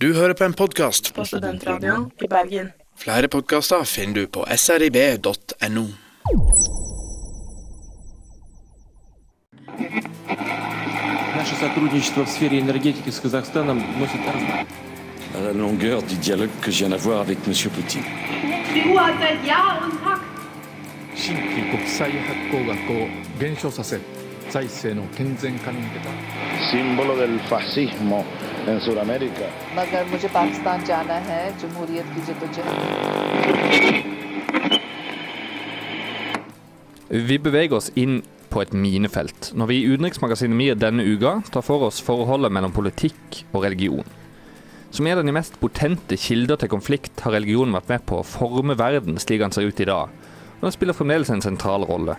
Du hører på en podkast på Studentradioen i Bergen. Flere podkaster finner du på srib.no. La longueur du dialogue que je viens d'avoir avec M. Poutine. मगर मुझे पाकिस्तान जाना है जमहूरियत की जदोजहद Vi beveger oss inn på et minefelt når vi i Utenriksmagasinet MIR denne uka tar for oss forholdet mellom politikk og religion. Som en av de mest potente kilder til konflikt har religionen vært med på å forme verden slik den ser ut i dag, og den spiller fremdeles en sentral rolle.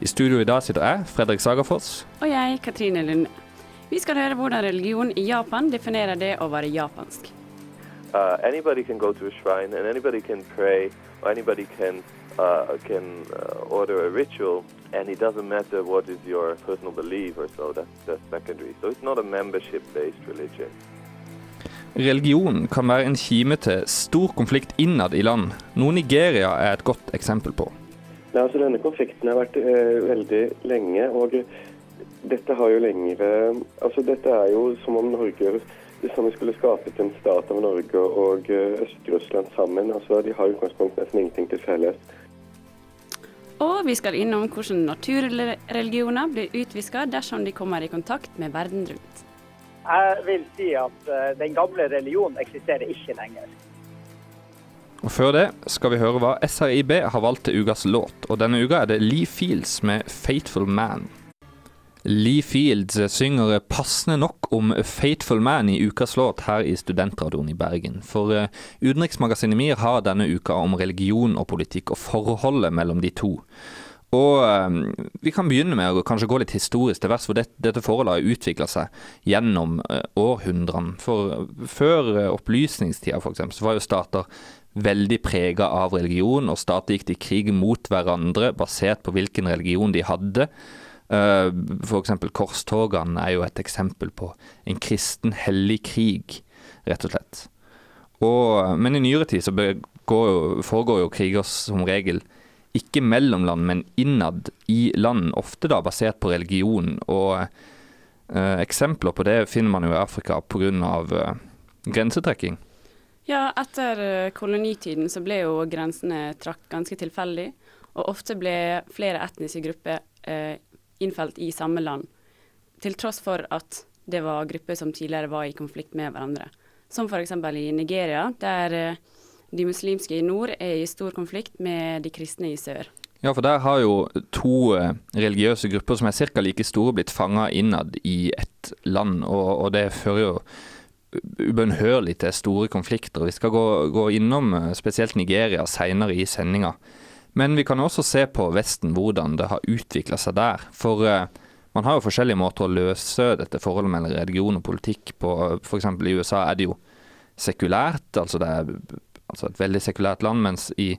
I studio i dag sitter jeg, Fredrik Sagerfoss. Og jeg, Katrine Lunde. Vi skal høre hvordan religion i Japan definerer det å være japansk. uh, anybody can go to a shrine and anybody can pray or anybody can uh, can uh, order a ritual and it doesn't matter what is your personal belief or so that's, that's secondary so it's not a membership based religion Religion kan være en kime til stor konflikt innad i land, noe Nigeria er et godt eksempel på. Nei, altså Denne konflikten har vært uh, veldig lenge. og dette har jo lengre altså Dette er jo som om Norge Hvis vi skulle skapet en stat av Norge og eh, Øst-Russland sammen. altså De har i utgangspunktet nesten ingenting til felles. Og vi skal innom hvordan naturreligioner blir utviska dersom de kommer i kontakt med verden rundt. Jeg vil si at eh, den gamle religionen eksisterer ikke lenger. Og Før det skal vi høre hva SRIB har valgt til ukas låt, og denne uka er det Lee Fields med 'Fateful Man'. Lee Fields synger passende nok om 'Fateful Man' i ukas låt her i Studentradioen i Bergen. For uh, Utenriksmagasinet MIR har denne uka om religion og politikk og forholdet mellom de to. Og eh, Vi kan begynne med å kanskje gå litt historisk til vers, for det, dette forholdet har utvikla seg gjennom eh, århundrene. For Før eh, opplysningstida for eksempel, så var jo stater veldig prega av religion, og stater gikk til krig mot hverandre basert på hvilken religion de hadde. Uh, F.eks. korstogene er jo et eksempel på en kristen hellig krig, rett og slett. Og, men i nyere tid så jo, foregår jo kriger som regel ikke mellom land, men innad i land, ofte da basert på religion. Og eh, eksempler på det finner man jo i Afrika pga. Eh, grensetrekking. Ja, etter eh, kolonitiden så ble jo grensene trakk ganske tilfeldig, og ofte ble flere etniske grupper eh, innfelt i samme land, til tross for at det var grupper som tidligere var i konflikt med hverandre. Som f.eks. i Nigeria, der eh, de muslimske i nord er i stor konflikt med de kristne i sør. Ja, for der har jo to eh, religiøse grupper som er ca. like store, blitt fanga innad i ett land. Og, og det fører jo ubønnhørlig til store konflikter. Vi skal gå, gå innom eh, spesielt Nigeria seinere i sendinga. Men vi kan også se på Vesten, hvordan det har utvikla seg der. For uh, man har jo forskjellige måter å løse dette forholdet mellom religion og politikk på. F.eks. i USA er det jo sekulært, altså det er altså et veldig sekulært land, mens i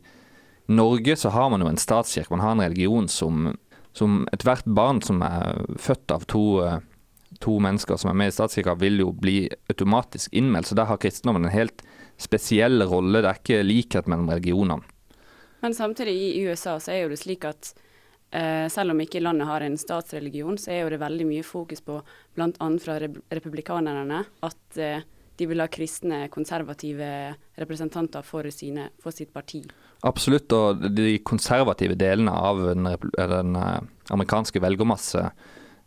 Norge så har man jo en statskirke. Man har en religion som, som ethvert barn som er født av to, to mennesker som er med i statskirka, vil jo bli automatisk innmeldt. Så der har kristendommen en helt spesiell rolle. Det er ikke likhet mellom religionene. Men samtidig i USA så er jo det slik at eh, selv om ikke landet har en statsreligion, så er jo det veldig mye fokus på bl.a. fra republikanerne at eh, de vil ha kristne, konservative representanter for, sine, for, sitt parti. Absolutt, og de konservative delene av den, den uh, amerikanske velgermasse,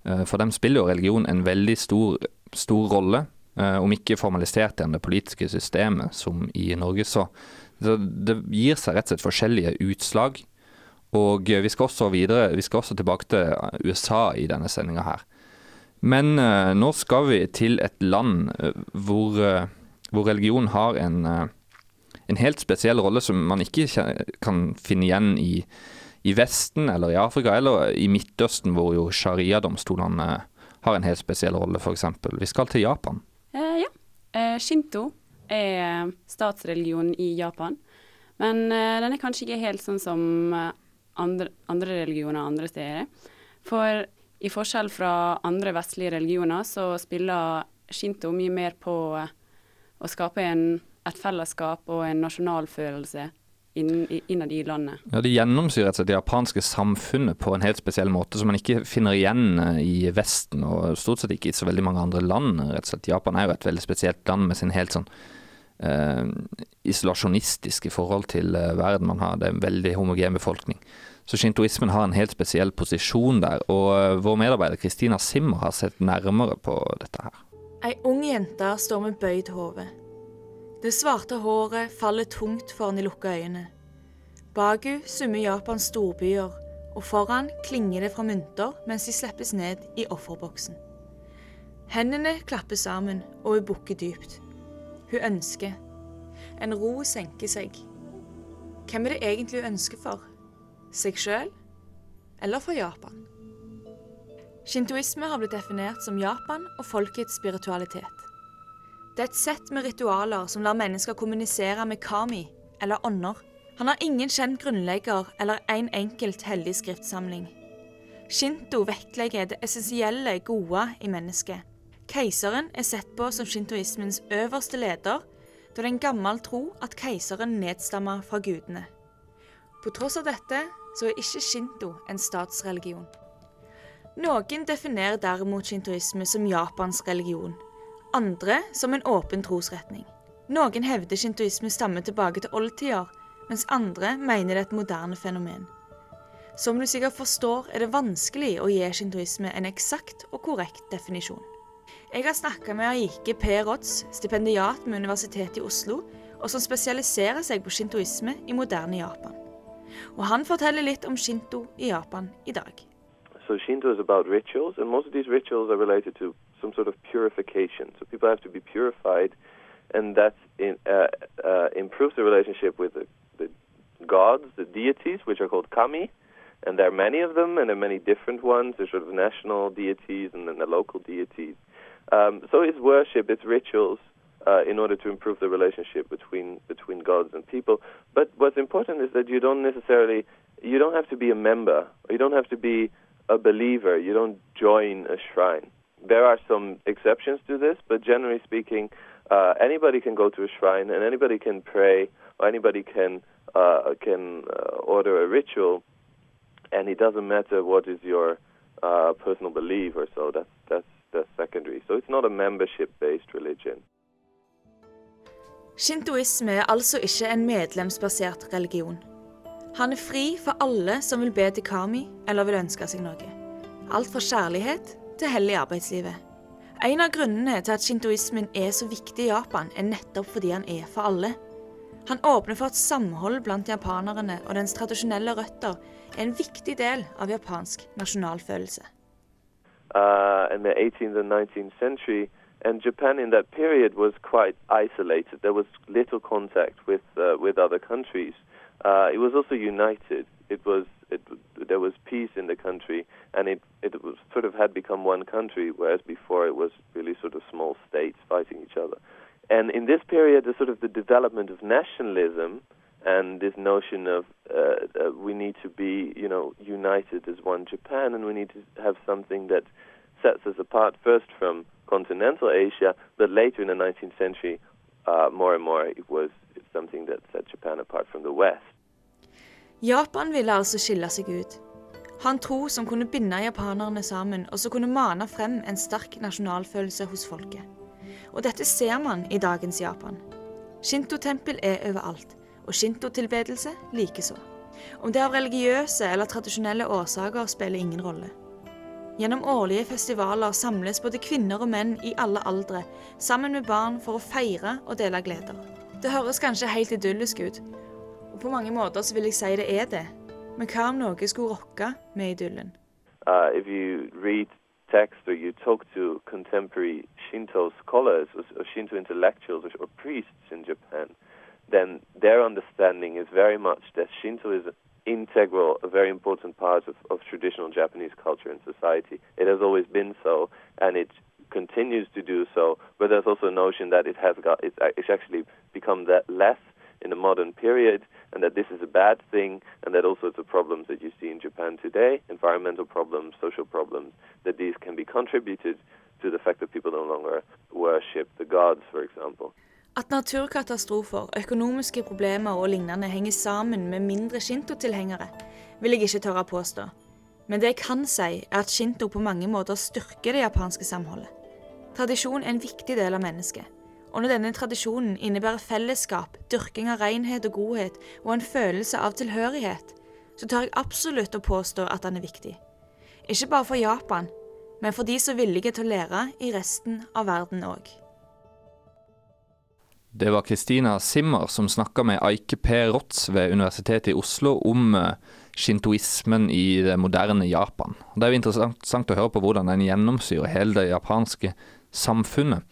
uh, for dem spiller jo religion en veldig stor, stor rolle. Om ikke formalisert i det politiske systemet som i Norge, så det gir seg rett og slett forskjellige utslag. Og vi skal også videre, vi skal også tilbake til USA i denne sendinga her. Men uh, nå skal vi til et land uh, hvor, uh, hvor, religion har en, en, helt spesiell rolle som man ikke kan finne igjen i, i, Vesten eller i Afrika eller i Midtøsten, hvor jo sharia-domstolene har en helt spesiell rolle, f.eks. Vi skal til Japan. ja. Shinto er statsreligionen i Japan. Men uh, den er kanskje ikke helt sånn som eh, andre, andre religioner andre steder. For i forskjell fra andre vestlige religioner, så spiller shinto mye mer på, å skape en, et fellesskap og en nasjonalfølelse innad i landet. Ja, Det slett det japanske samfunnet på en helt spesiell måte, som man ikke finner igjen eh, i Vesten, og stort sett ikke i så veldig mange andre land. rett og slett. Japan er jo et veldig spesielt land med sin helt sånn eh, isolasjonistiske forhold til eh, verden. Man har det er en veldig homogen befolkning. Så shintoismen har en helt spesiell posisjon der, og eh, vår medarbeider Kristina Simmer har sett nærmere på dette her. Ei ung jente står med bøyd hode. Det svarte håret faller tungt foran de lukka øyene. Bak hun summer Japans storbyer, og foran klinger det fra mynter mens de slippes ned i offerboksen. Hendene klapper sammen, og hun bukker dypt. Hun ønsker. En ro senker seg. Hvem er det egentlig hun ønsker for? Seg sjøl? Eller for Japan? Shintoisme har blitt definert som Japan og folkets spiritualitet. Det er et sett med ritualer som lar mennesker kommunisere med kami, eller ånder. Han har ingen kjent grunnlegger eller en enkelt hellig skriftsamling. Shinto vektlegger det essensielle gode i mennesket. Keiseren er sett på som shintoismens øverste leder, da det er en gammel tro at keiseren nedstammer fra gudene. På tross av dette så er ikke shinto en statsreligion. Noen definerer derimot shintoisme som Japans religion, andre som en åpen trosretning. Noen hevder shintoisme stammer tilbake til oldtider, mens andre mener det er et moderne fenomen. Som du sikkert forstår, er det vanskelig å gi shintoisme en eksakt og korrekt definisjon. Jeg har snakka med Aike P. Rods, stipendiat med Universitetet i Oslo, og som spesialiserer seg på shintoisme i moderne Japan. Og han forteller litt om shinto i Japan i dag. So Shinto is about rituals, and most of these rituals are related to some sort of purification. So people have to be purified, and that uh, uh, improves the relationship with the, the gods, the deities, which are called kami, and there are many of them, and there are many different ones. There's sort of national deities and then the local deities. Um, so it's worship, it's rituals uh, in order to improve the relationship between between gods and people. But what's important is that you don't necessarily you don't have to be a member, you don't have to be a believer. You don't join a shrine. There are some exceptions to this, but generally speaking, uh, anybody can go to a shrine and anybody can pray, or anybody can uh, can uh, order a ritual, and it doesn't matter what is your uh, personal belief or so. That's that's that's secondary. So it's not a membership-based religion. Shintoisme er altså ikke en medlemsbasert religion. Han er fri for alle som vil be til kami eller vil ønske seg noe. Alt fra kjærlighet til hell arbeidslivet. En av grunnene til at shintoismen er så viktig i Japan, er nettopp fordi han er for alle. Han åpner for at samhold blant japanerne og dens tradisjonelle røtter er en viktig del av japansk nasjonalfølelse. uh, in the 18th and 19th century. Japan in that period was quite isolated. There was little contact with. Uh, it was also united. It was it, there was peace in the country, and it it was sort of had become one country, whereas before it was really sort of small states fighting each other. And in this period, the sort of the development of nationalism and this notion of uh, uh, we need to be, you know, united as one Japan, and we need to have something that sets us apart first from continental Asia, but later in the 19th century, uh, more and more it was something that set Japan apart from the West. Japan ville altså skille seg ut. Ha en tro som kunne binde japanerne sammen, og som kunne mane frem en sterk nasjonalfølelse hos folket. Og dette ser man i dagens Japan. Shinto-tempel er overalt, og shinto-tilbedelse likeså. Om det er av religiøse eller tradisjonelle årsaker, spiller ingen rolle. Gjennom årlige festivaler samles både kvinner og menn i alle aldre, sammen med barn for å feire og dele gleder. Det høres kanskje helt idyllisk ut, og på mange måter så vil jeg si det er det. Men hva om noe skulle rokke med idyllen? Uh, if you read text or you talk to contemporary Shinto scholars or, or Shinto intellectuals or, or priests in Japan, then their understanding is very much that Shinto is integral, a very important part of, of traditional Japanese culture and society. It has always been so, and it continues to do so. But there's also a notion that it has got it's, it's actually become that less in the modern period, and that this is a bad thing, and that all sorts of problems that you see in Japan today, environmental problems, social problems, that these can be contributed to the fact that people no longer worship the gods, for example. At naturkatastrofer, økonomiske problemer og lignende henger sammen med mindre shinto-tilhengere, vil jeg ikke tørre å påstå. Men det jeg kan si, er at shinto på mange måter styrker det japanske samholdet. Tradisjon er en viktig del av mennesket. Og når denne tradisjonen innebærer fellesskap, dyrking av renhet og godhet og en følelse av tilhørighet, så tør jeg absolutt å påstå at den er viktig. Ikke bare for Japan, men for de som er villige til å lære i resten av verden òg. Det var Kristina Simmer som snakka med Eike P. Rotz ved Universitetet i Oslo om eh, shintoismen i det moderne Japan. Det er jo interessant å høre på hvordan den gjennomsyrer hele det japanske samfunnet.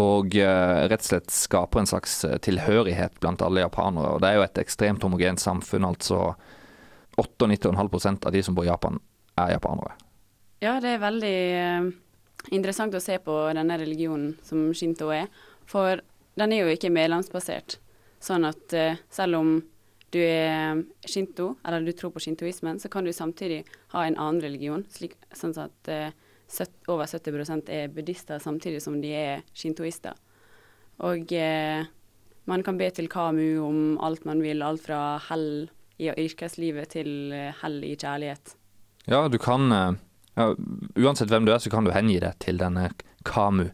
Og uh, rett og slett skaper en slags eh, tilhørighet blant alle japanere. Og det er jo et ekstremt homogent samfunn, altså 98,5% av de som bor i Japan, er japanere. Ja, det er veldig uh, interessant å se på denne religionen som shinto er. For den er jo ikke medlemsbasert. Sånn at selv om du er shinto, eller du tror på shintoismen, så kan du samtidig ha en annen religion, slik, sånn at over 70% er buddhister samtidig som de er shintoister. Og eh, man kan be til Kamu om alt man vil, alt fra hell i yrkeslivet til eh, hell i kjærlighet. Ja, du kan eh, ja, Uansett hvem du er, så kan du hengi deg til denne Kamu.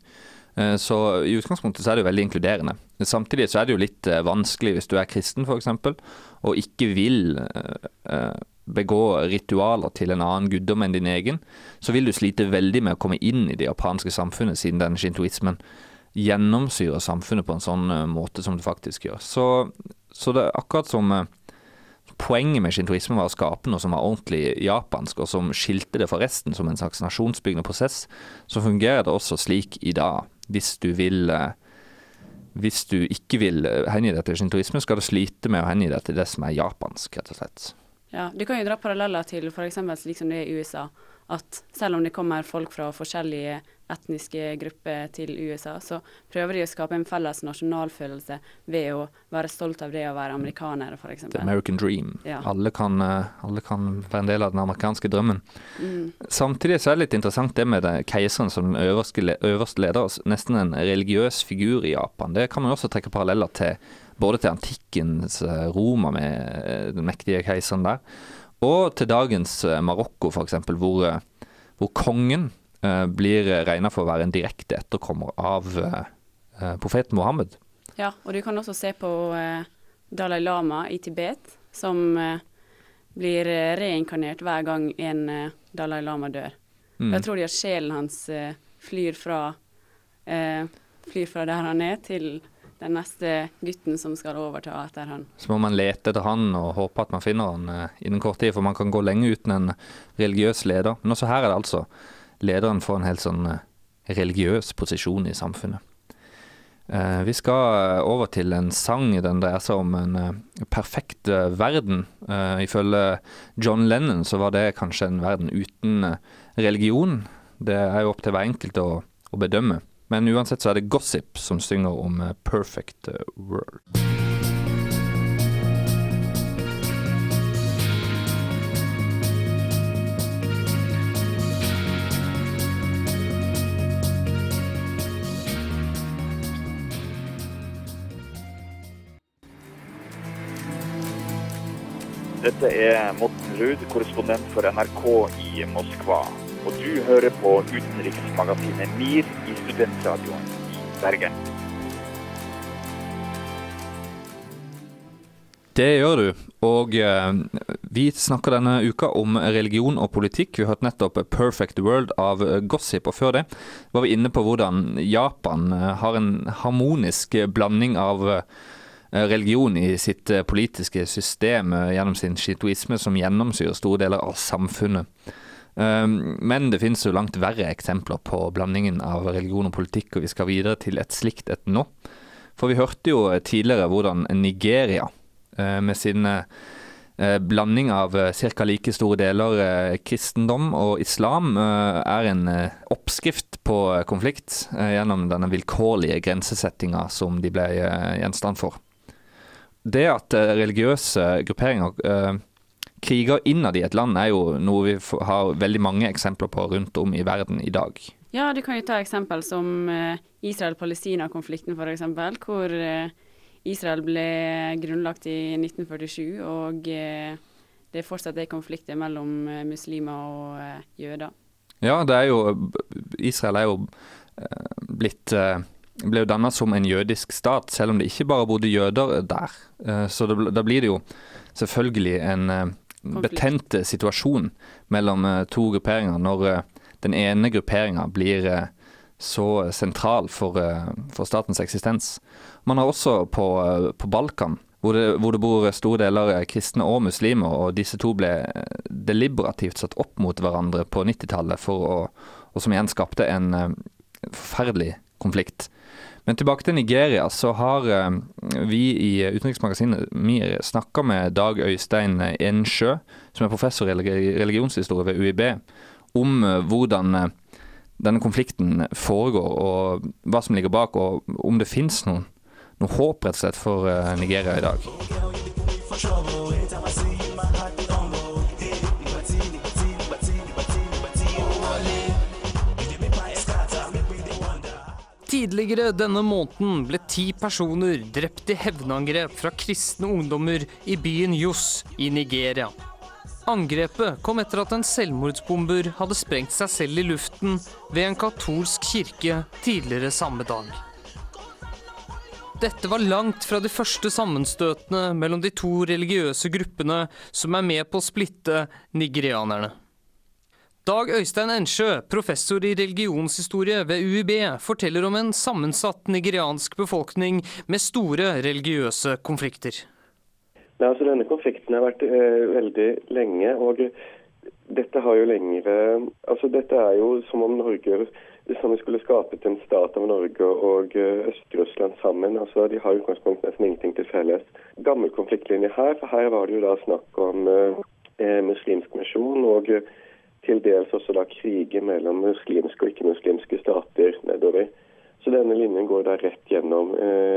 Eh, så i utgangspunktet så er det jo veldig inkluderende. Samtidig så er det jo litt vanskelig hvis du er kristen f.eks. og ikke vil begå ritualer til en annen guddom enn din egen, så vil du slite veldig med å komme inn i det japanske samfunnet, siden den shintoismen gjennomsyrer samfunnet på en sånn uh, måte som det faktisk gjør. Så, så det er akkurat som uh, poenget med shintoismen var å skape noe som var ordentlig japansk, og som skilte det fra resten som en slags nasjonsbyggende prosess, så fungerer det også slik i dag. Hvis du vil uh, hvis du ikke vil hengi deg til shintoisme, skal du slite med å hengi deg til det som er japansk, rett og slett. Ja, Du kan jo dra paralleller til f.eks. slik som det i USA. At selv om det kommer folk fra forskjellige etniske grupper til USA, så prøver de å skape en felles nasjonalfølelse ved å være stolt av det å være amerikaner, f.eks. The American dream. Ja. Alle, kan, eh, alle, kan, være en del av den amerikanske drømmen. Mm. Samtidig så er det litt interessant det med det keiseren som den øverste, øverste leder, nesten en religiøs figur i Japan. Det kan man også trekke paralleller til både til antikkens eh, Roma med eh, den mektige keiseren der, og til dagens eh, Marokko f.eks., hvor, hvor kongen blir regna for å være en direkte etterkommer av profeten Mohammed. Ja, og du kan også se på Dalai Lama i Tibet, som blir reinkarnert hver gang en Dalai Lama dør. Mm. Jeg tror de at sjelen hans flyr fra, flyr fra der han er, til den neste gutten som skal overta etter han. Så må man lete etter han og håpe at man finner han eh, innen kort tid, for man kan gå lenge uten en religiøs leder. Men også her er det altså lederen får en helt sånn eh, religiøs posisjon i samfunnet. Eh, vi skal over til en sang. Den dreier seg om en perfekt verden. Ifølge John Lennon så var det kanskje en verden uten religion. Det er jo opp til hver enkelt å, å bedømme. Men uansett så er det Gossip som synger om eh, Perfect eh, World. Dette er Morten Ruud, korrespondent for NRK i Moskva og du hører på utenriksmagasinet MIR i Studentradioen i Bergen. Det gjør du, og eh, vi snakker denne uka om religion og politikk. Vi hørte nettopp 'Perfect World' av Gossip, og før det var vi inne på hvordan Japan eh, har en harmonisk blanding av eh, religion i sitt politiske system gjennom sin shitoisme som gjennomsyrer store deler av samfunnet. Ehm, men det finnes jo langt verre eksempler på blandingen av religion og politikk, og vi skal videre til et slikt et nå. For vi hørte jo tidligere hvordan Nigeria, eh, med sin eh, blanding av eh, ca. like store deler kristendom og islam, er en oppskrift på konflikt gjennom denne vilkårlige grensesettinga som de ble gjenstand for. Det at religiøse grupperinger kriger innad i et land er jo noe vi har veldig mange eksempler på rundt om i verden i dag. Ja, du kan jo ta eksempel som eh, Israel-Palestina-konflikten f.eks., hvor eh, Israel ble grunnlagt i 1947, og eh, det fortsatt er konflikter mellom muslimer og jøder. Ja, det er jo Israel er jo blitt ble jo dannet som en jødisk stat, selv om det ikke bare bodde jøder der. Så da blir det jo selvfølgelig en betent situasjon mellom to grupperinger når den ene grupperinga blir eh, så sentral for, eh, for, statens eksistens. Man har også på, eh, på Balkan, hvor det, hvor det, bor store deler kristne og muslimer, og disse to ble deliberativt satt opp mot hverandre på 90-tallet, og som igjen skapte en forferdelig konflikt. Men tilbake til Nigeria, så har vi i utenriksmagasinet MIR snakka med Dag Øystein Ensjø, som er professor i religionshistorie ved UiB, om eh, hvordan eh, denne konflikten foregår, og hva som ligger bak, og om det fins noe håp rett og slett for eh, Nigeria i dag. Tidligere denne måneden ble ti personer drept i hevnangrep fra kristne ungdommer i byen Jos i Nigeria. Angrepet kom etter at en selvmordsbomber hadde sprengt seg selv i luften ved en katolsk kirke tidligere samme dag. Dette var langt fra de første sammenstøtene mellom de to religiøse gruppene som er med på å splitte nigerianerne. Dag Øystein Ensjø, professor i religionshistorie ved UiB, forteller om en sammensatt nigeriansk befolkning med store religiøse konflikter. Nei, altså Denne konflikten har vært eh, veldig lenge. og dette har jo lengre altså Dette er jo som om Norge som vi skulle skapet en stat av Norge og uh, Øst-Russland sammen. altså De har i utgangspunktet nesten ingenting til felles. Gammel konfliktlinje her, for her var det jo da snakk om eh, muslimsk misjon og til dels også da kriger mellom muslimske og ikke-muslimske stater nedover. Så denne linjen går da rett gjennom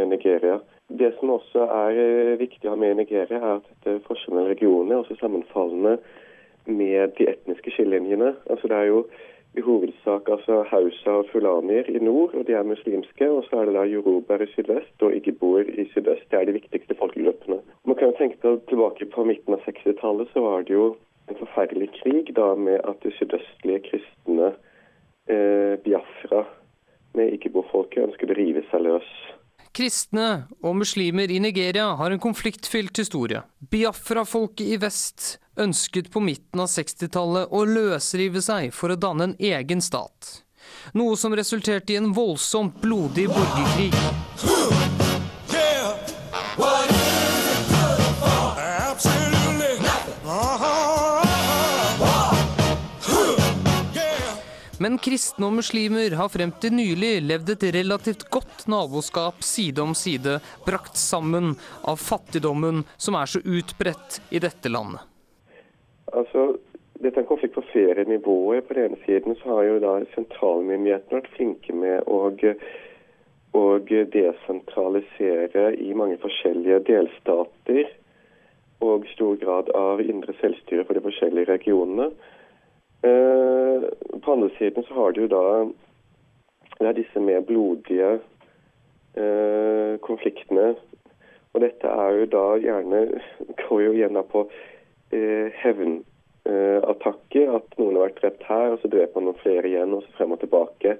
Nigeria. Det som også er eh, viktig å ha med i Nigeria, er at dette forskjellen mellom regionene er også sammenfallende med de etniske skillelinjene. Altså Det er jo i hovedsak altså hausa og fulanier i nord, og de er muslimske. Og så er det da yorubaer i sydvest og igboer i sydøst. Det er de viktigste folkegruppene. Man kan jo tenke tilbake på midten av 60-tallet, så var det jo en forferdelig krig da med at de sydøstlige kristne eh, Biafra med igbo-folket ønsket å rive seg løs Kristne og muslimer i Nigeria har en konfliktfylt historie. Biafra-folket i vest ønsket på midten av 60-tallet å løsrive seg for å danne en egen stat. Noe som resulterte i en voldsomt blodig borgerkrig. Men kristne og muslimer har frem til nylig levd et relativt godt naboskap side om side, brakt sammen av fattigdommen som er så utbredt i dette landet. Altså, dette er en konflikt på flere nivåer. På den ene siden så har jo da sentralmyndighetene vært flinke med å, å desentralisere i mange forskjellige delstater og stor grad av indre selvstyre for de forskjellige regionene. Eh, på andre siden så har du da det er disse mer blodige eh, konfliktene. Og dette er jo da gjerne går jo igjen da på eh, hevnattakker. At noen har vært drept her, og så dreper man noen flere igjen, og så frem og tilbake.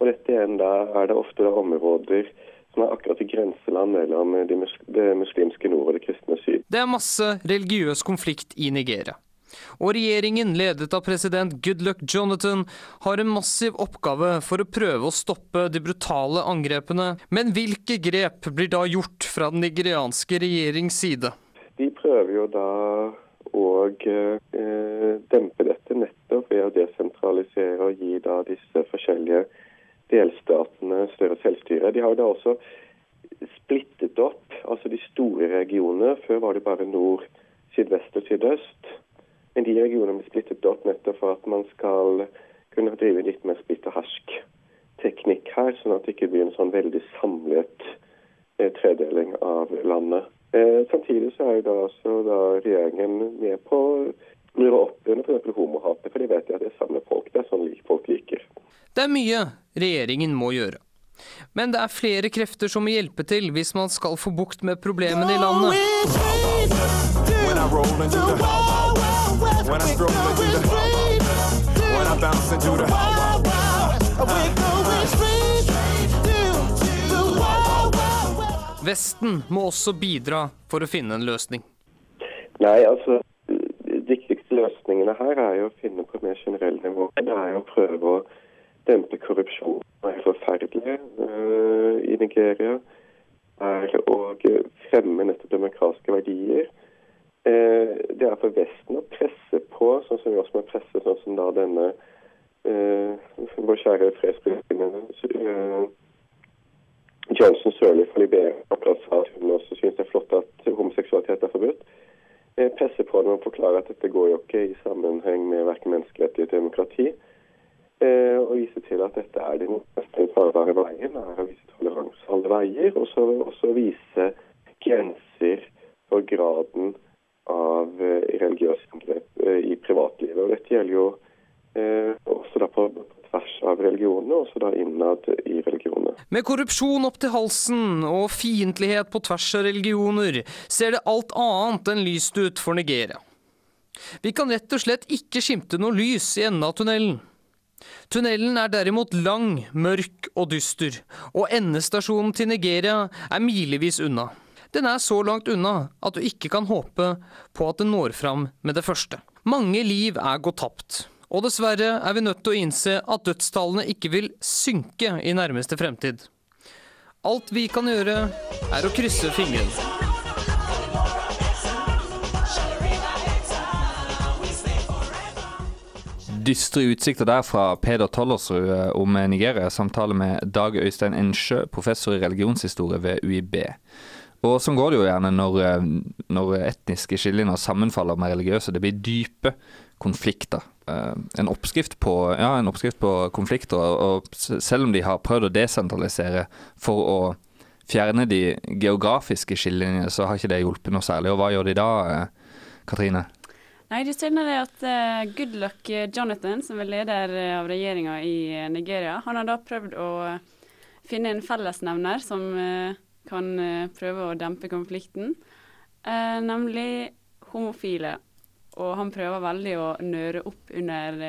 Og dette igjen da er det ofte da områder som er akkurat i grenseland mellom det muslimske nord og det kristne syd. Det er masse religiøs konflikt i Nigeria. Og regjeringen, ledet av president Goodluck Jonathan, har en massiv oppgave for å prøve å stoppe de brutale angrepene. Men hvilke grep blir da gjort fra den nigerianske regjerings side? De prøver jo da å eh, dempe dette nettopp ved å desentralisere og gi da disse forskjellige delstatene større selvstyre. De har da også splittet opp altså de store regionene. Før var det bare nord, sydvest og sydøst. Men de regionene blir splittet opp nettopp for at man skal kunne drive litt mer splitt og hersk-teknikk her, sånn at det ikke blir en sånn veldig samlet eh, tredeling av landet. Eh, samtidig så er jo da, altså, da regjeringen med på nøre opp under f.eks. homohatet, for de vet jo at det er samme folk. Det er sånn folk liker. Det er mye regjeringen må gjøre. Men det er flere krefter som må hjelpe til hvis man skal få bukt med problemene i landet. Vesten må også bidra for å finne en løsning. Nei, altså De viktigste løsningene her er jo å finne på et mer generelt nivå. Det er jo å prøve å dempe korrupsjon. Det er forferdelig uh, i Nigeria. Det er å fremme nettopp demokratiske verdier. Uh, det er for Vesten å presse på, sånn som vi også må presse sånn som da denne eh, vår kjære fredsprisvinner Johnson Sørli fra Liberia sa at hun også syns det er flott at homoseksualitet er forbudt. Presse på dem og forklare at dette går jo ikke i sammenheng med verken menneskerettighet eller demokrati. Eh, og vise til at dette er den mest farbare veien, er å vise toleranse alle veier. Og så vise grenser for graden av eh, religiøse inngrep eh, i privatlivet. Og dette gjelder jo også da på tvers av religionene, også da innad i religionene. Med korrupsjon opp til halsen og fiendtlighet på tvers av religioner, ser det alt annet enn lyst ut for Nigeria. Vi kan rett og slett ikke skimte noe lys i enden av tunnelen. Tunnelen er derimot lang, mørk og dyster, og endestasjonen til Nigeria er milevis unna. Den er så langt unna at du ikke kan håpe på at den når fram med det første. Mange liv er gått tapt. Og dessverre er vi nødt til å innse at dødstallene ikke vil synke i nærmeste fremtid. Alt vi kan gjøre, er å krysse fingrene. Dystre utsikter der fra Peder Tollersrud eh, om Nigeria. Samtale med Dag Øystein Ensjø, professor i religionshistorie ved UiB. Og sånn går det jo gjerne når, eh, når etniske skillelinjer sammenfaller med religiøse. Det blir dype konflikter. Eh, en oppskrift på, ja, en oppskrift på konflikter. Og selv om de har prøvd å desentralisere for å fjerne de geografiske skillelinjene, så har ikke det hjulpet noe særlig. Og hva gjør de da, Katrine? Nei, de ser det at Goodluck Jonathan, som er leder av regjeringa i Nigeria, han har da prøvd å finne en fellesnevner som kan uh, prøve å dempe konflikten, nemlig homofile. Og han prøver veldig å nøre opp under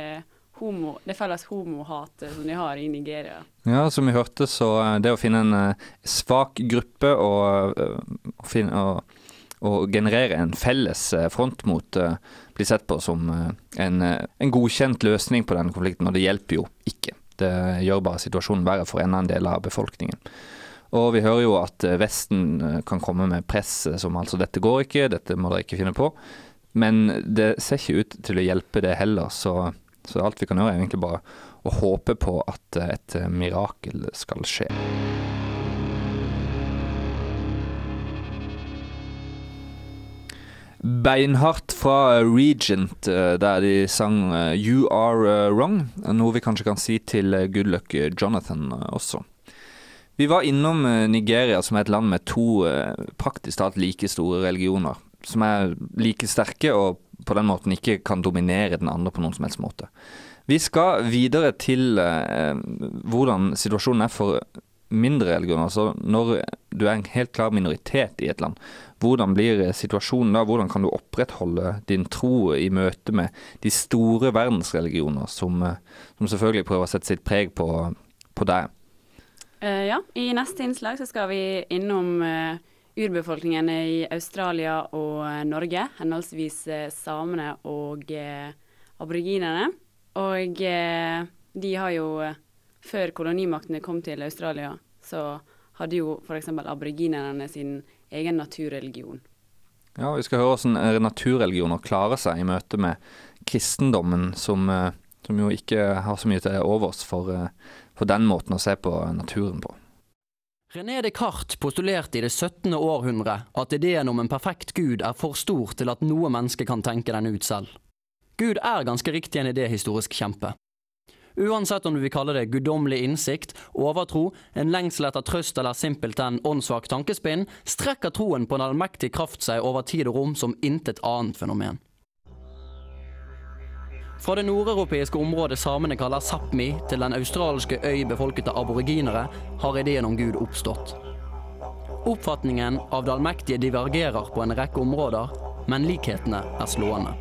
homo, det felles homohatet som de har i Nigeria. Ja, som vi hørte, så det å finne en svak gruppe og, og, finne, og å generere en felles front mot blir sett på som en, en, godkjent løsning på denne konflikten, og det hjelper jo ikke. Det gjør bare situasjonen verre for en annen del av befolkningen. Og vi hører jo at Vesten kan komme med press som altså 'dette går ikke, dette må dere ikke finne på'. Men det ser ikke ut til å hjelpe det heller, så, så alt vi kan gjøre er egentlig bare å håpe på at et mirakel skal skje. Beinhardt fra Regent, der de sang 'You Are Wrong', noe vi kanskje kan si til Good Jonathan også. Vi var innom Nigeria, som er et land med to praktisk talt like store religioner. Som er like sterke og på den måten ikke kan dominere den andre på noen som helst måte. Vi skal videre til eh, hvordan situasjonen er for mindre religioner. Altså når du er en helt klar minoritet i et land, hvordan blir situasjonen da? Hvordan kan du opprettholde din tro i møte med de store verdensreligioner, som, som selvfølgelig prøver å sette sitt preg på, på deg? Uh, ja, i neste innslag så skal vi innom uh, urbefolkningen i Australia og Norge, henholdsvis samene og aboriginerne. Og de har jo før kolonimaktene kom til Australia, så hadde jo f.eks. aboriginerne sin egen naturreligion. Ja, Vi skal høre hvordan naturreligioner klarer seg i møte med kristendommen, som, som jo ikke har så mye til overs for, for den måten å se på naturen på. René Descartes postulerte i det 17. århundre at ideen om en perfekt gud er for stor til at noe menneske kan tenke den ut selv. Gud er ganske riktig en idéhistorisk kjempe. Uansett om du vil kalle det guddommelig innsikt, overtro, en lengsel etter trøst eller simpelthen åndssvak tankespinn, strekker troen på en allmektig kraft seg over tid og rom som intet annet fenomen. Fra det nordeuropeiske området samene kaller Sápmi, til den australske øy befolket av aboriginere, har ideen om Gud oppstått. Oppfatningen av det allmektige divergerer på en rekke områder, men likhetene er slående.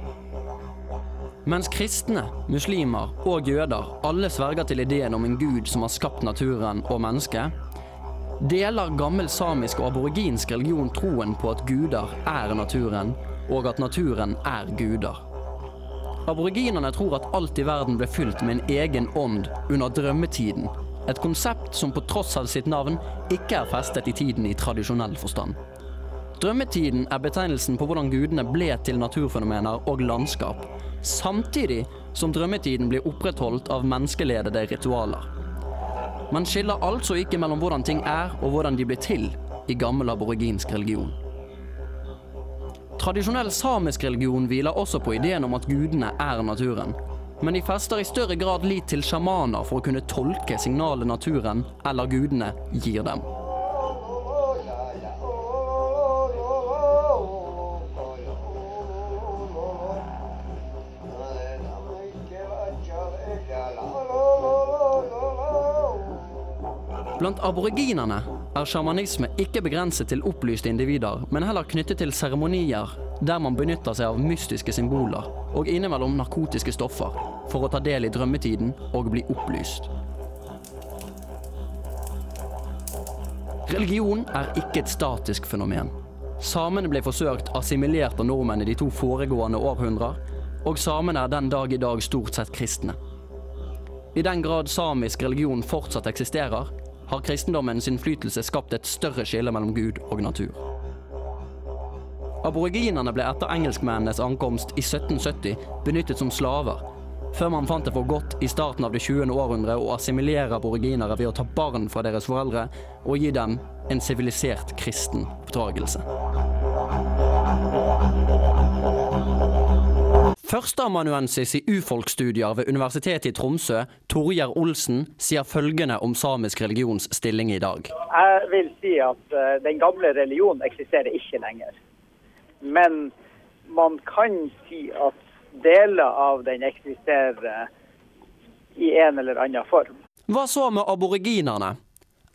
Mens kristne, muslimer og jøder alle sverger til ideen om en gud som har skapt naturen og mennesket, deler gammel samisk og aboriginsk religion troen på at guder er naturen, og at naturen er guder. Aboriginerne tror at alt i verden ble fylt med en egen ånd under drømmetiden. Et konsept som på tross av sitt navn ikke er festet i tiden i tradisjonell forstand. Drømmetiden er betegnelsen på hvordan gudene ble til naturfenomener og landskap, samtidig som drømmetiden blir opprettholdt av menneskeledede ritualer. Man skiller altså ikke mellom hvordan ting er og hvordan de blir til i gammel aboriginsk religion. Tradisjonell samisk religion hviler også på ideen om at gudene er naturen. Men de fester i større grad lit til sjamaner for å kunne tolke signalet naturen eller gudene gir dem. Blant aboriginerne er sjamanisme ikke begrenset til opplyste individer, men heller knyttet til seremonier der man benytter seg av mystiske symboler og innimellom narkotiske stoffer for å ta del i drømmetiden og bli opplyst. Religion er ikke et statisk fenomen. Samene ble forsøkt assimilert av nordmenn i de to foregående århundrer, og samene er den dag i dag stort sett kristne. I den grad samisk religion fortsatt eksisterer, har kristendommens innflytelse skapt et større skille mellom Gud og natur. Aboriginerne ble etter engelskmennenes ankomst i 1770 benyttet som slaver, før man fant det for godt i starten av det 20. århundre å assimilere aboriginere ved å ta barn fra deres foreldre og gi dem en sivilisert kristen oppdragelse. Førsteamanuensis i urfolksstudier ved Universitetet i Tromsø, Torgeir Olsen, sier følgende om samisk religions stilling i dag. Jeg vil si at uh, den gamle religionen eksisterer ikke lenger. Men man kan si at deler av den eksisterer i en eller annen form. Hva så med aboriginerne?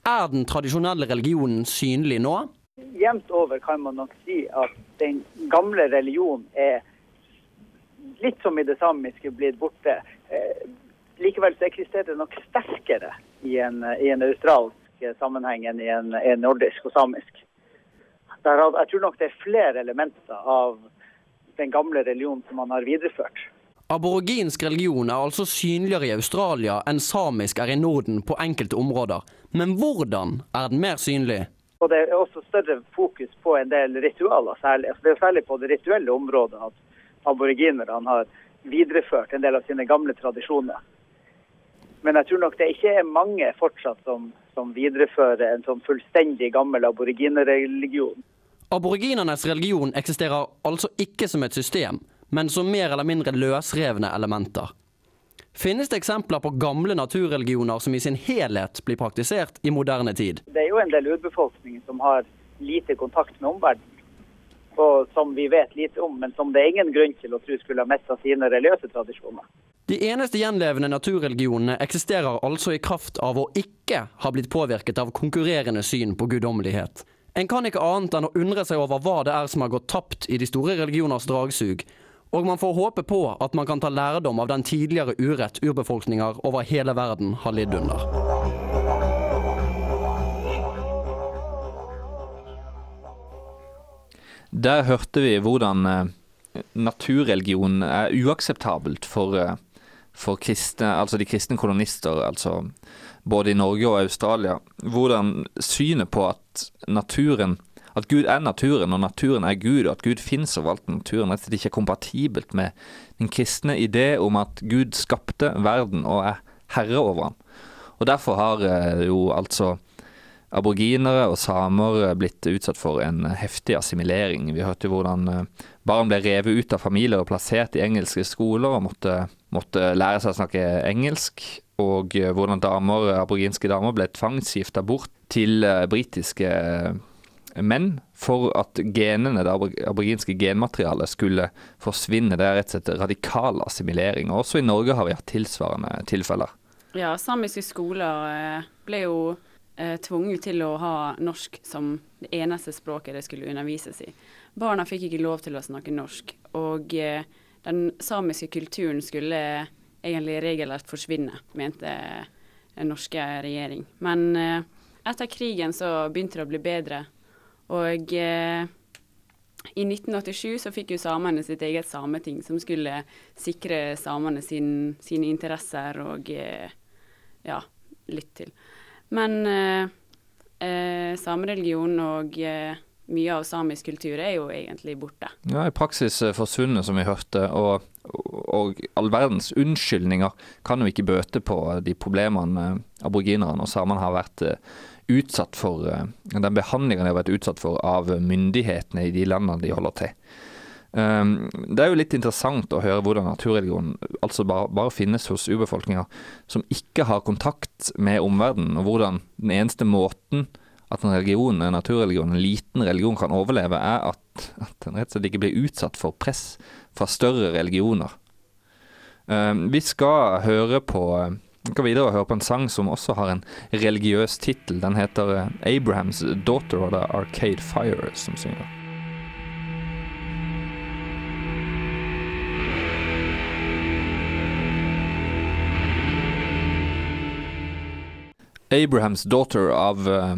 Er den tradisjonelle religionen synlig nå? Jevnt over kan man nok si at den gamle religionen er litt som i det samiske blitt borte. Eh, likevel så eksisterer det nok sterkere i en, i en australsk sammenheng enn i en, en nordisk og samisk. Der, jeg tror nok det er flere elementer av den gamle religionen som man har videreført. Aboriginsk religion er altså synligere i Australia enn samisk er i Norden på enkelte områder. Men hvordan er den mer synlig? Og Det er også større fokus på en del ritualer, særlig. Altså det er særlig på det rituelle området at aboriginerne har videreført en del av sine gamle tradisjoner. Men jeg tror nok det ikke er mange fortsatt som, som viderefører en sånn fullstendig gammel aboriginerreligion. Aboriginernes religion eksisterer altså ikke som et system, men som mer eller mindre løsrevne elementer. Finnes det eksempler på gamle naturreligioner som i sin helhet blir praktisert i moderne tid? Det er jo en del urbefolkning som har lite kontakt med omverdenen og som vi vet lite om, men som det er ingen grunn til å tro skulle ha mista sine religiøse tradisjoner. De eneste gjenlevende naturreligionene eksisterer altså i kraft av å ikke ha blitt påvirket av konkurrerende syn på guddommelighet. En kan ikke annet enn å undre seg over hva det er som har gått tapt i de store religioners dragsug, og man får håpe på at man kan ta lærdom av den tidligere urett urbefolkninger over hele verden har lidd under. Der hørte vi hvordan naturreligionen naturreligion er uakseptabelt for, eh, for kristne, altså de kristne kolonister, altså både i Norge og Australia. Hvordan synet på at naturen at Gud er naturen, og naturen er Gud, og at Gud finnes overalt i naturen, at det ikke er kompatibelt med den kristne idé om at Gud skapte verden og er herre over den. Og derfor har eh, jo altså aboriginere og samer blitt utsatt for en heftig assimilering. Vi hørte jo hvordan eh, barn ble revet ut av familier og plassert i engelske skoler og måtte, måtte lære seg å snakke engelsk. Og eh, hvordan damer, aboriginske damer ble tvangsgifta bort til britiske menn for at genene, det aboriginske genmaterialet skulle forsvinne, det er rett og slett radikal assimilering. Også i Norge har vi hatt tilsvarende tilfeller. Ja, samiske skoler eh, ble jo eh, tvunget til å ha norsk som det eneste språket det skulle undervises i. Barna fikk ikke lov til å snakke norsk, og eh, den samiske kulturen skulle egentlig regelrett forsvinne, mente den norske regjering. Men eh, etter krigen så begynte det å bli bedre. Og eh, i 1987 så fikk jo samene sitt eget sameting, som skulle sikre samene sin, sine interesser og eh, ja, litt til. Men eh, eh samereligion og eh, mye av samisk kultur er jo egentlig borte. Ja, i praksis eh, forsvunnet, som vi hørte. Og, og all verdens unnskyldninger kan jo ikke bøte på de problemene aboriginerne og samene har vært utsatt for. Eh, den behandlingen de har vært utsatt for av myndighetene i de landene de holder til. Um, det er jo litt interessant å høre hvordan naturreligion altså bare, bare finnes hos urbefolkninga som ikke har kontakt med omverdenen, og hvordan den eneste måten at en religion, en naturreligion, en liten religion kan overleve, er at, at den rett og slett ikke blir utsatt for press fra større religioner. Um, vi skal høre på vi skal videre og høre på en sang som også har en religiøs tittel. Den heter eh, Abrahams Daughter, det er Arcade Fire som synger. Abrahams Daughter av, eh,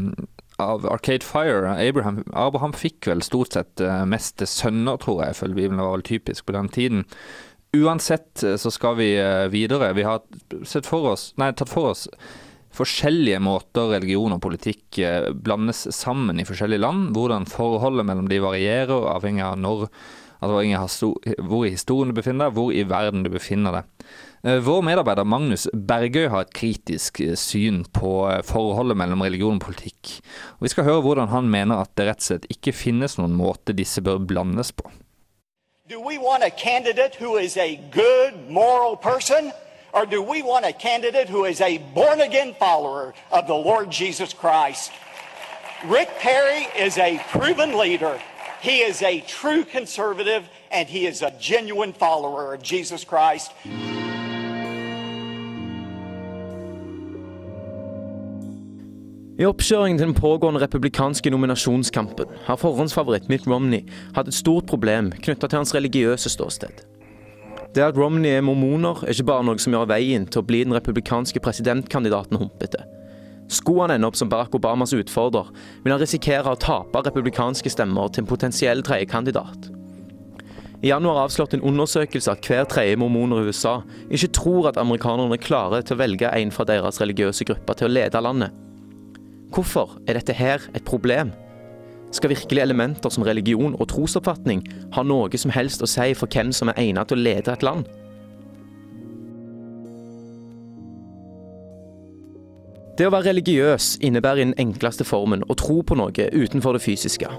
av Arcade Fire. Abraham, Abraham fikk vel stort sett eh, mest sønner, tror jeg, ifølge Bibelen. Var vel typisk på den tiden. Uansett eh, så skal vi videre. Vi har for oss, nei, tatt for oss forskjellige måter religion og politikk blandes sammen i forskjellige land. Hvordan forholdet mellom de varierer, avhengig av når, altså hvor i historien du befinner deg, hvor i verden du befinner deg. Eh, vår medarbeider Magnus Bergøy har et kritisk eh, syn på eh, forholdet mellom religion og politikk. Og vi skal høre hvordan han mener at det rett og slett ikke finnes noen måte disse bør blandes på. Do we want a candidate who is a good, moral person? Or do we want a candidate who is a born again follower of the Lord Jesus Christ? Rick Perry is a proven leader. He is a true conservative and he is a genuine follower of Jesus Christ. I oppkjøringen til den pågående republikanske nominasjonskampen har forhåndsfavoritt Mitt Romney hatt et stort problem knytta til hans religiøse ståsted. Det at Romney er mormoner, er ikke bare noe som gjør veien til å bli den republikanske presidentkandidaten humpete. Skulle han ende opp som Barack Obamas utfordrer, vil han risikere å tape republikanske stemmer til en potensiell tredjekandidat. I januar avslørte en undersøkelse at hver tredje mormoner i USA ikke tror at amerikanerne er klare til å velge en fra deres religiøse grupper til å lede landet. Hvorfor er dette her et problem? Skal virkelig elementer som religion og trosoppfatning ha noe som helst å si for hvem som er egnet til å lede et land? Det å være religiøs innebærer i den enkleste formen å tro på noe utenfor det fysiske.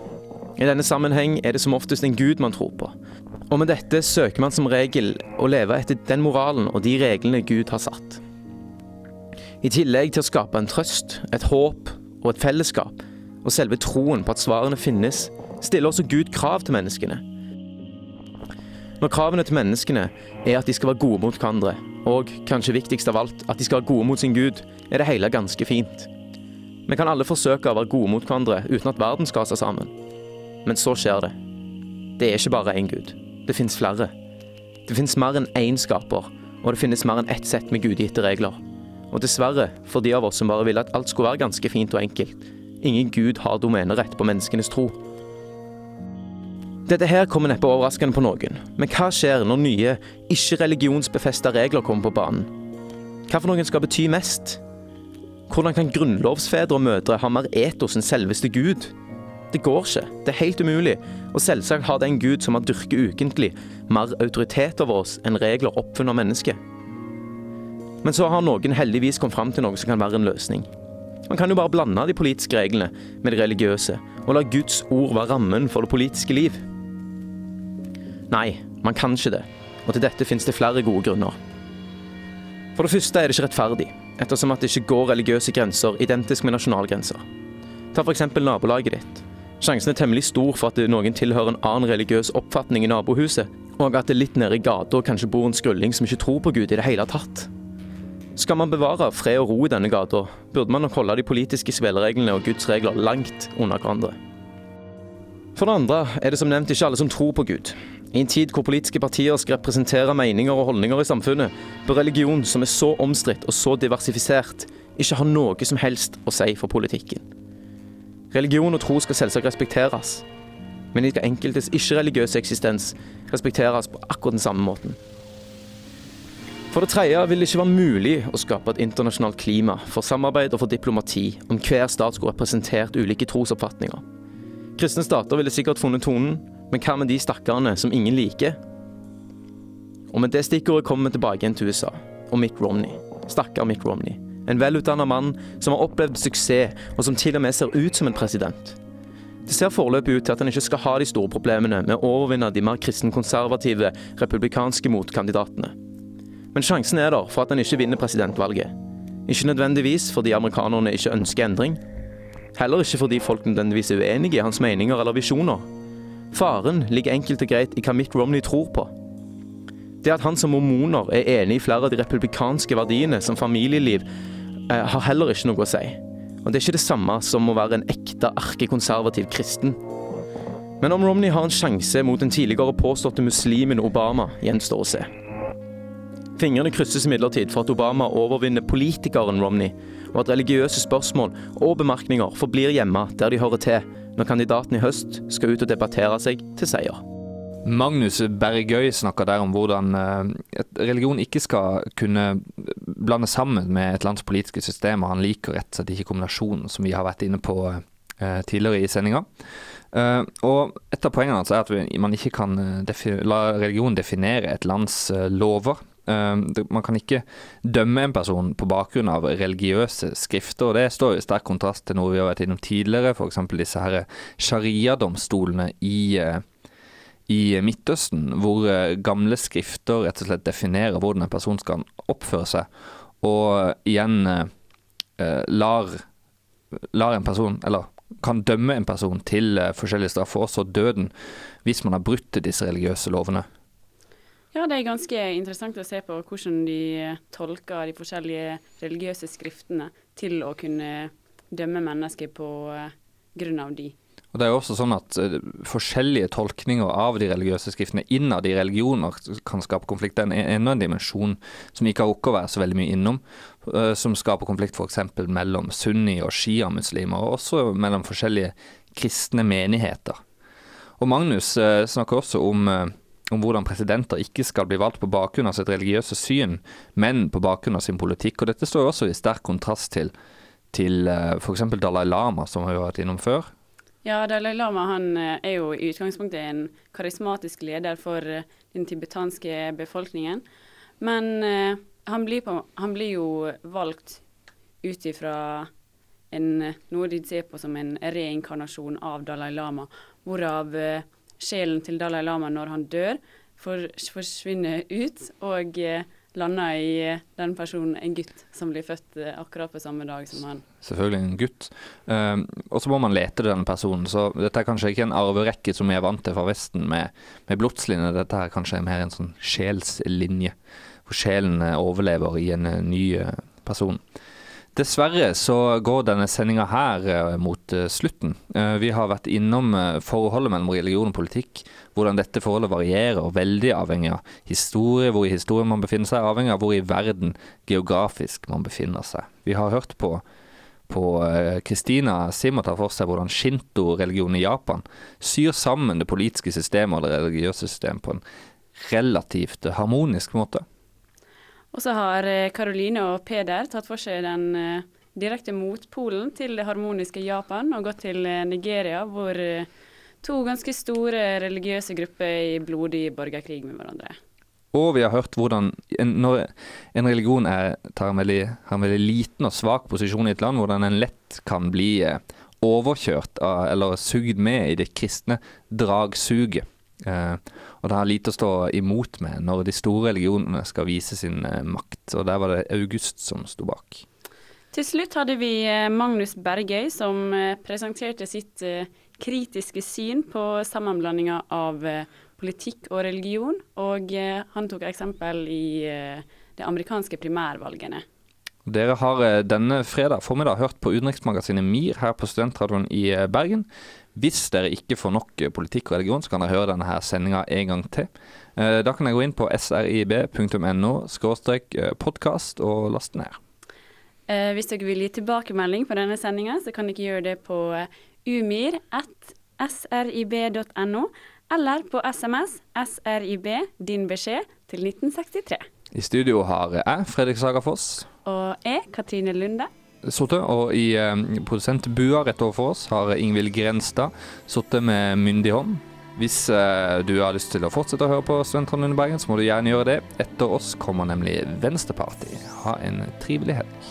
I denne sammenheng er det som oftest en gud man tror på. Og med dette søker man som regel å leve etter den moralen og de reglene Gud har satt. I tillegg til å skape en trøst, et håp og et fellesskap, og selve troen på at svarene finnes, stiller også Gud krav til menneskene. Når kravene til menneskene er at de skal være gode mot hverandre, og kanskje viktigst av alt, at de skal være gode mot sin Gud, er det hele ganske fint. Vi kan alle forsøke å være gode mot hverandre uten at verden skal seg sammen. Men så skjer det. Det er ikke bare én Gud. Det fins flere. Det fins mer enn én skaper, og det finnes mer enn ett sett med gudgitte regler. Og dessverre, for de av oss som bare ville at alt skulle være ganske fint og enkelt. Ingen gud har domenerett på menneskenes tro. Dette her kommer neppe overraskende på noen, men hva skjer når nye, ikke-religionsbefesta regler kommer på banen? Hva for noen skal bety mest? Hvordan kan grunnlovsfedre og -mødre ha mer etos enn selveste Gud? Det går ikke. Det er helt umulig. Og selvsagt har den Gud som har dyrket ukentlig, mer autoritet over oss enn regler oppfunnet av mennesket. Men så har noen heldigvis kommet fram til noe som kan være en løsning. Man kan jo bare blande de politiske reglene med de religiøse, og la Guds ord være rammen for det politiske liv. Nei, man kan ikke det, og til dette finnes det flere gode grunner. For det første er det ikke rettferdig, ettersom at det ikke går religiøse grenser identisk med nasjonalgrenser. Ta f.eks. nabolaget ditt. Sjansen er temmelig stor for at noen tilhører en annen religiøs oppfatning i nabohuset, og at det litt nede i gata kanskje bor en skrulling som ikke tror på Gud i det hele tatt. Skal man bevare fred og ro i denne gata, burde man nok holde de politiske spillereglene og Guds regler langt unna hverandre. For det andre er det som nevnt ikke alle som tror på Gud. I en tid hvor politiske partier skal representere meninger og holdninger i samfunnet, bør religion som er så omstridt og så diversifisert, ikke ha noe som helst å si for politikken. Religion og tro skal selvsagt respekteres, men de enkeltes ikke-religiøse eksistens respekteres på akkurat den samme måten. For det tredje vil det ikke være mulig å skape et internasjonalt klima for samarbeid og for diplomati om hver stat skulle representert ulike trosoppfatninger. Kristne stater ville sikkert funnet tonen, men hva med de stakkarene som ingen liker? Og med det stikkordet kommer vi tilbake igjen til USA og Mitt Romney. Stakkar Mitt Romney. En velutdanna mann som har opplevd suksess, og som til og med ser ut som en president. Det ser foreløpig ut til at han ikke skal ha de store problemene med å overvinne de mer kristenkonservative republikanske motkandidatene. Men sjansen er der for at han ikke vinner presidentvalget. Ikke nødvendigvis fordi amerikanerne ikke ønsker endring. Heller ikke fordi folk nødvendigvis er uenige i hans meninger eller visjoner. Faren ligger enkelt og greit i hva Mitt Romney tror på. Det at han som mormoner er enig i flere av de republikanske verdiene, som familieliv, eh, har heller ikke noe å si. Og det er ikke det samme som å være en ekte erkekonservativ kristen. Men om Romney har en sjanse mot den tidligere påståtte muslimen Obama, gjenstår å se. Fingrene krysses imidlertid for at Obama overvinner politikeren Romney, og at religiøse spørsmål og bemerkninger forblir hjemme der de hører til, når kandidaten i høst skal ut og debattere seg til seier. Magnus Bergøy snakker der om hvordan eh, religion ikke skal kunne blande sammen med et lands politiske system, og han liker rett og slett ikke kombinasjonen, som vi har vært inne på eh, tidligere i sendinga. Uh, og Et av poengene hans er at man ikke kan la religion definere et lands lover. Uh, man kan ikke dømme en person på bakgrunn av religiøse skrifter. og Det står i sterk kontrast til noe vi har vært innom tidligere, f.eks. disse her sharia-domstolene i i Midtøsten, hvor eh, gamle skrifter rett og slett definerer hvordan en person skal oppføre seg, og igjen eh, lar, lar, en person, eller kan dømme en person til eh, forskjellige straffer, også døden, hvis man har brutt disse religiøse lovene. Ja, det er ganske interessant å se på hvordan de tolker de forskjellige religiøse skriftene til å kunne dømme mennesker på grunn av de. Og det er jo også sånn at uh, Forskjellige tolkninger av de religiøse skriftene innad i religioner kan skape konflikt. Det er enda en dimensjon som vi ikke har rukket å være så veldig mye innom, uh, som skaper konflikt f.eks. mellom sunni- og sjiamuslimer, og også mellom forskjellige kristne menigheter. Og Magnus snakker også om, om hvordan presidenter ikke skal bli valgt på bakgrunn av sitt religiøse syn, men på bakgrunn av sin politikk. Og Dette står også i sterk kontrast til, til f.eks. Dalai Lama, som har vært innom før ja, Dalai Lama han eh, er jo i utgangspunktet en karismatisk leder for eh, den tibetanske befolkningen. Men han, blir på, han, blir jo valgt ut ifra noe de ser på som en reinkarnasjon av Dalai Lama. Hvorav sjelen til Dalai Lama når han dør, forsvinner ut. og... lander i eh, den personen, en gutt som blir født eh, akkurat på samme dag som han. Selvfølgelig en gutt. Um, og så må man lete denne personen. Så dette er kanskje ikke en arverekke som vi er vant til fra Vesten med, med blodslinje. Dette er kanskje mer en sånn sjelslinje, hvor sjelen overlever i en ny person. Dessverre så går denne sendinga her eh, mot eh, slutten. Eh, vi har vært innom forholdet mellom religion og politikk. Hvordan dette forholdet varierer veldig avhengig av historie, hvor i historien man befinner seg, avhengig av hvor i verden geografisk man befinner seg. Vi har hørt på Kristina Simmer tar for seg hvordan shinto-religionen i Japan syr sammen det politiske systemet og det religiøse systemet på en relativt harmonisk måte. Og så har Karoline eh, og Peder tatt for seg den uh, direkte motpolen til det harmoniske Japan og gått til uh, Nigeria, hvor to ganske store religiøse grupper er i blodig borgerkrig med hverandre. Og vi har hørt hvordan en, når en religion er, en veldig, har en veldig liten og svak posisjon i et land, hvordan en lett kan bli overkjørt av, eller sugd med i det kristne dragsuget. Eh, og det har lite å stå imot med når de store religionene skal vise sin eh, makt. Og der var det August som sto bak. Til slutt hadde vi eh, Magnus Bergøy som presenterte sitt kritiske syn på sammenblandinga av eh, politikk og religion, og eh, han tok eksempel i det de amerikanske primærvalgene. Dere har eh, denne fredag formiddag hørt på utenriksmagasinet MIR her på Studentradioen i eh, Bergen. Hvis dere ikke får nok eh, politikk og religion, så kan dere høre denne her sendinga en gang til. Da kan dere gå inn på srib.no podkast og laste ned. Hvis dere vil gi tilbakemelding på denne sendinga, så kan dere gjøre det på umir.srib.no, eller på SMS SRIB din beskjed til 1963. I studio har jeg, Fredrik Sagafoss, Og jeg, Katrine Lunde. Sorte, og i eh, produsentbua rett overfor oss har Ingvild Grenstad sittet med myndig hånd. Hvis eh, du har lyst til å fortsette å høre på Studentradioen under Bergen, så må du gjerne gjøre det. Etter oss kommer nemlig Venstreparty. Ha en trivelig helg.